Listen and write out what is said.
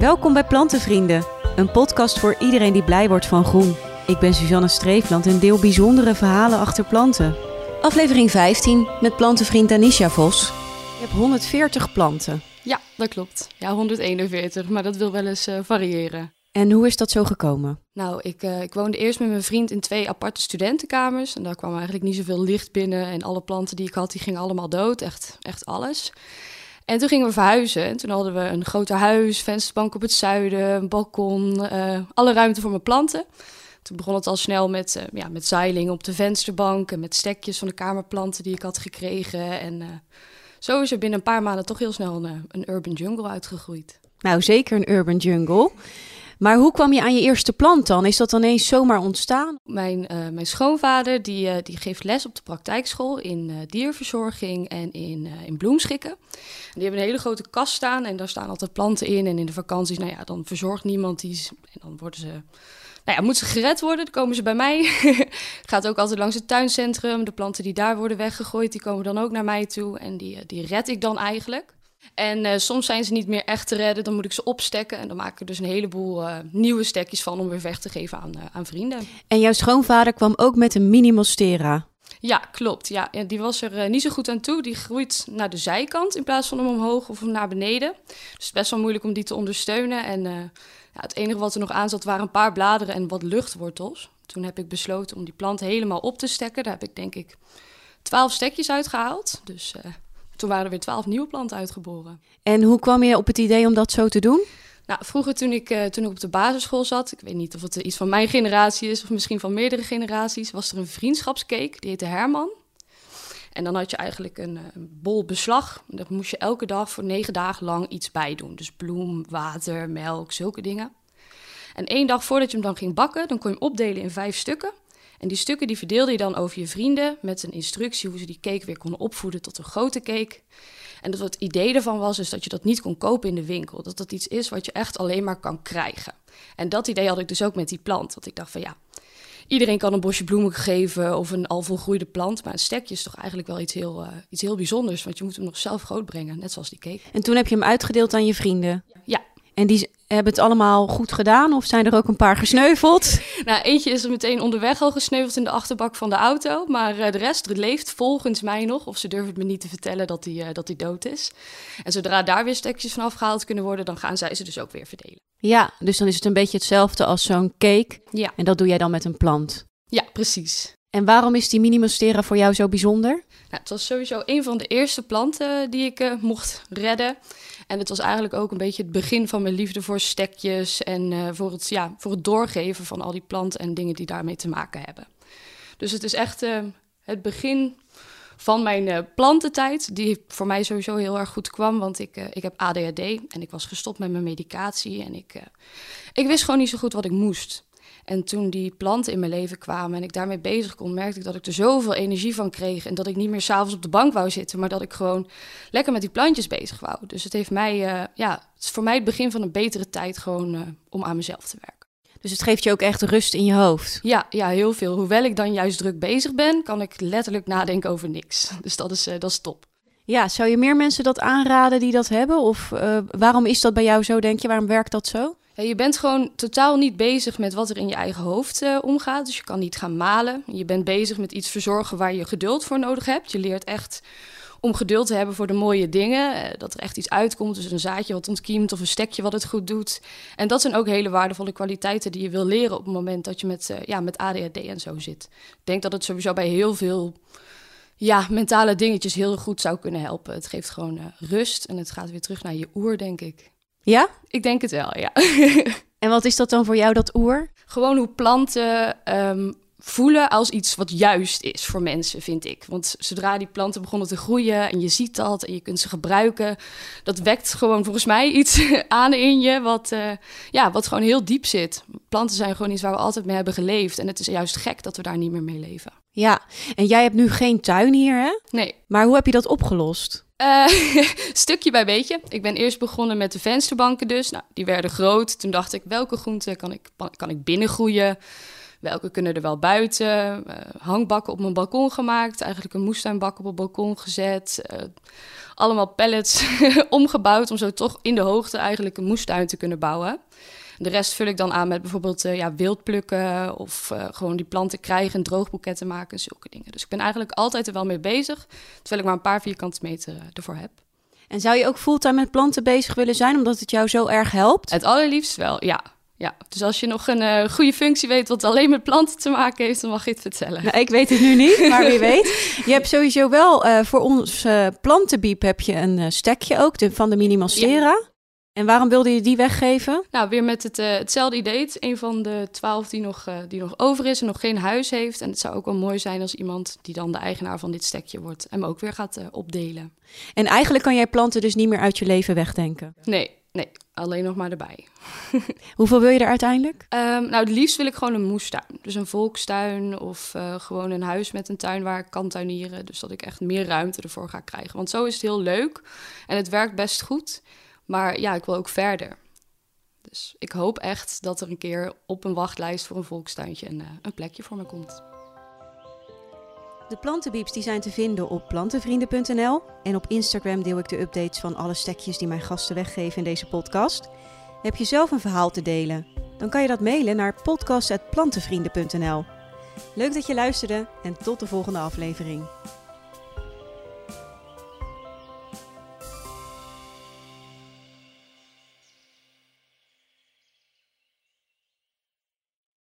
Welkom bij Plantenvrienden, een podcast voor iedereen die blij wordt van groen. Ik ben Suzanne Streefland en deel bijzondere verhalen achter planten. Aflevering 15 met plantenvriend Anisha Vos. Je hebt 140 planten. Ja, dat klopt. Ja, 141, maar dat wil wel eens uh, variëren. En hoe is dat zo gekomen? Nou, ik, uh, ik woonde eerst met mijn vriend in twee aparte studentenkamers. En daar kwam eigenlijk niet zoveel licht binnen. En alle planten die ik had, die gingen allemaal dood. Echt, echt alles. En toen gingen we verhuizen. En toen hadden we een groter huis, vensterbank op het zuiden, een balkon, uh, alle ruimte voor mijn planten. Toen begon het al snel met, uh, ja, met zeiling op de vensterbank en met stekjes van de kamerplanten die ik had gekregen. En uh, zo is er binnen een paar maanden toch heel snel een, een urban jungle uitgegroeid. Nou, zeker een urban jungle. Maar hoe kwam je aan je eerste plant dan? Is dat dan eens zomaar ontstaan? Mijn, uh, mijn schoonvader die, uh, die geeft les op de praktijkschool in uh, dierverzorging en in, in bloemschikken. Die hebben een hele grote kast staan en daar staan altijd planten in. En in de vakanties, nou ja, dan verzorgt niemand die. En dan worden ze. Nou ja, moeten ze gered worden, dan komen ze bij mij. Gaat ook altijd langs het tuincentrum. De planten die daar worden weggegooid, die komen dan ook naar mij toe. En die, die red ik dan eigenlijk. En uh, soms zijn ze niet meer echt te redden, dan moet ik ze opstekken. En dan maak ik er dus een heleboel uh, nieuwe stekjes van om weer weg te geven aan, uh, aan vrienden. En jouw schoonvader kwam ook met een mini-monstera. Ja, klopt. Ja, ja die was er niet zo goed aan toe. Die groeit naar de zijkant in plaats van hem omhoog of naar beneden. Dus het is best wel moeilijk om die te ondersteunen. En ja, het enige wat er nog aan zat waren een paar bladeren en wat luchtwortels. Toen heb ik besloten om die plant helemaal op te stekken. Daar heb ik denk ik twaalf stekjes uitgehaald. Dus toen waren er weer twaalf nieuwe planten uitgeboren. En hoe kwam je op het idee om dat zo te doen? Nou, vroeger toen ik, uh, toen ik op de basisschool zat, ik weet niet of het iets van mijn generatie is of misschien van meerdere generaties, was er een vriendschapscake, die heette Herman. En dan had je eigenlijk een, een bol beslag. Daar moest je elke dag voor negen dagen lang iets bij doen. Dus bloem, water, melk, zulke dingen. En één dag voordat je hem dan ging bakken, dan kon je hem opdelen in vijf stukken. En die stukken die verdeelde je dan over je vrienden met een instructie hoe ze die cake weer konden opvoeden tot een grote cake. En dat het idee ervan was is dat je dat niet kon kopen in de winkel. Dat dat iets is wat je echt alleen maar kan krijgen. En dat idee had ik dus ook met die plant. Dat ik dacht van ja, iedereen kan een bosje bloemen geven of een al volgroeide plant. Maar een stekje is toch eigenlijk wel iets heel, uh, iets heel bijzonders. Want je moet hem nog zelf groot brengen, net zoals die cake. En toen heb je hem uitgedeeld aan je vrienden? Ja. En die hebben het allemaal goed gedaan of zijn er ook een paar gesneuveld? nou, eentje is er meteen onderweg al gesneuveld in de achterbak van de auto. Maar uh, de rest leeft volgens mij nog. Of ze durven het me niet te vertellen dat hij uh, dat die dood is. En zodra daar weer stekjes van afgehaald kunnen worden, dan gaan zij ze dus ook weer verdelen. Ja, dus dan is het een beetje hetzelfde als zo'n cake. Ja. En dat doe jij dan met een plant. Ja, precies. En waarom is die Mini-Monstera voor jou zo bijzonder? Nou, het was sowieso een van de eerste planten die ik uh, mocht redden. En het was eigenlijk ook een beetje het begin van mijn liefde voor stekjes en uh, voor, het, ja, voor het doorgeven van al die planten en dingen die daarmee te maken hebben. Dus het is echt het begin van mijn plantentijd, die voor mij sowieso heel erg goed kwam, want ik, ik heb ADHD en ik was gestopt met mijn medicatie en ik, ik wist gewoon niet zo goed wat ik moest. En toen die planten in mijn leven kwamen en ik daarmee bezig kon, merkte ik dat ik er zoveel energie van kreeg. En dat ik niet meer s'avonds op de bank wou zitten, maar dat ik gewoon lekker met die plantjes bezig wou. Dus het heeft mij, uh, ja, het is voor mij het begin van een betere tijd gewoon uh, om aan mezelf te werken. Dus het geeft je ook echt rust in je hoofd? Ja, ja, heel veel. Hoewel ik dan juist druk bezig ben, kan ik letterlijk nadenken over niks. Dus dat is, uh, dat is top. Ja, zou je meer mensen dat aanraden die dat hebben? Of waarom is dat bij jou zo, denk je? Waarom werkt dat zo? Je bent gewoon totaal niet bezig met wat er in je eigen hoofd uh, omgaat. Dus je kan niet gaan malen. Je bent bezig met iets verzorgen waar je geduld voor nodig hebt. Je leert echt om geduld te hebben voor de mooie dingen. Uh, dat er echt iets uitkomt. Dus een zaadje wat ontkiemt of een stekje wat het goed doet. En dat zijn ook hele waardevolle kwaliteiten die je wil leren op het moment dat je met, uh, ja, met ADHD en zo zit. Ik denk dat het sowieso bij heel veel ja, mentale dingetjes heel goed zou kunnen helpen. Het geeft gewoon rust en het gaat weer terug naar je oer, denk ik. Ja? Ik denk het wel, ja. en wat is dat dan voor jou, dat oer? Gewoon hoe planten um, voelen als iets wat juist is voor mensen, vind ik. Want zodra die planten begonnen te groeien en je ziet dat en je kunt ze gebruiken, dat wekt gewoon volgens mij iets aan in je wat, uh, ja, wat gewoon heel diep zit. Planten zijn gewoon iets waar we altijd mee hebben geleefd. En het is juist gek dat we daar niet meer mee leven. Ja, en jij hebt nu geen tuin hier, hè? Nee. Maar hoe heb je dat opgelost? Uh, stukje bij beetje. Ik ben eerst begonnen met de vensterbanken dus. Nou, die werden groot. Toen dacht ik, welke groenten kan ik, kan ik binnengroeien? Welke kunnen er wel buiten? Uh, hangbakken op mijn balkon gemaakt. Eigenlijk een moestuinbak op het balkon gezet. Uh, allemaal pallets omgebouwd om zo toch in de hoogte eigenlijk een moestuin te kunnen bouwen. De rest vul ik dan aan met bijvoorbeeld uh, ja, wildplukken of gewoon die planten krijgen en droogboeketten maken en zulke dingen. Dus ik ben eigenlijk altijd er wel mee bezig, terwijl ik maar een paar vierkante meter ervoor heb. En zou je ook fulltime met planten bezig willen zijn, omdat het jou zo erg helpt? Het allerliefst wel, ja. Ja, dus als je nog een uh, goede functie weet wat alleen met planten te maken heeft, dan mag je het vertellen. Nou, ik weet het nu niet, maar wie weet. Je hebt sowieso wel uh, voor ons uh, plantenbiep heb je een stekje ook de, van de Minimalstera. En waarom wilde je die weggeven? Nou, weer met het, uh, hetzelfde idee. Het een van de twaalf die nog, uh, die nog over is en nog geen huis heeft. En het zou ook wel mooi zijn als iemand die dan de eigenaar van dit stekje wordt... hem ook weer gaat uh, opdelen. En eigenlijk kan jij planten dus niet meer uit je leven wegdenken? Nee, nee. Alleen nog maar erbij. Hoeveel wil je er uiteindelijk? Um, nou, het liefst wil ik gewoon een moestuin. Dus een volkstuin of gewoon een huis met een tuin waar ik kan tuinieren. Dus dat ik echt meer ruimte ervoor ga krijgen. Want zo is het heel leuk en het werkt best goed... Maar ja, ik wil ook verder. Dus ik hoop echt dat er een keer op een wachtlijst voor een volkstuintje een, een plekje voor me komt. De plantenbieps die zijn te vinden op plantenvrienden.nl. En op Instagram deel ik de updates van alle stekjes die mijn gasten weggeven in deze podcast. Heb je zelf een verhaal te delen? Dan kan je dat mailen naar podcast.plantenvrienden.nl. Leuk dat je luisterde en tot de volgende aflevering.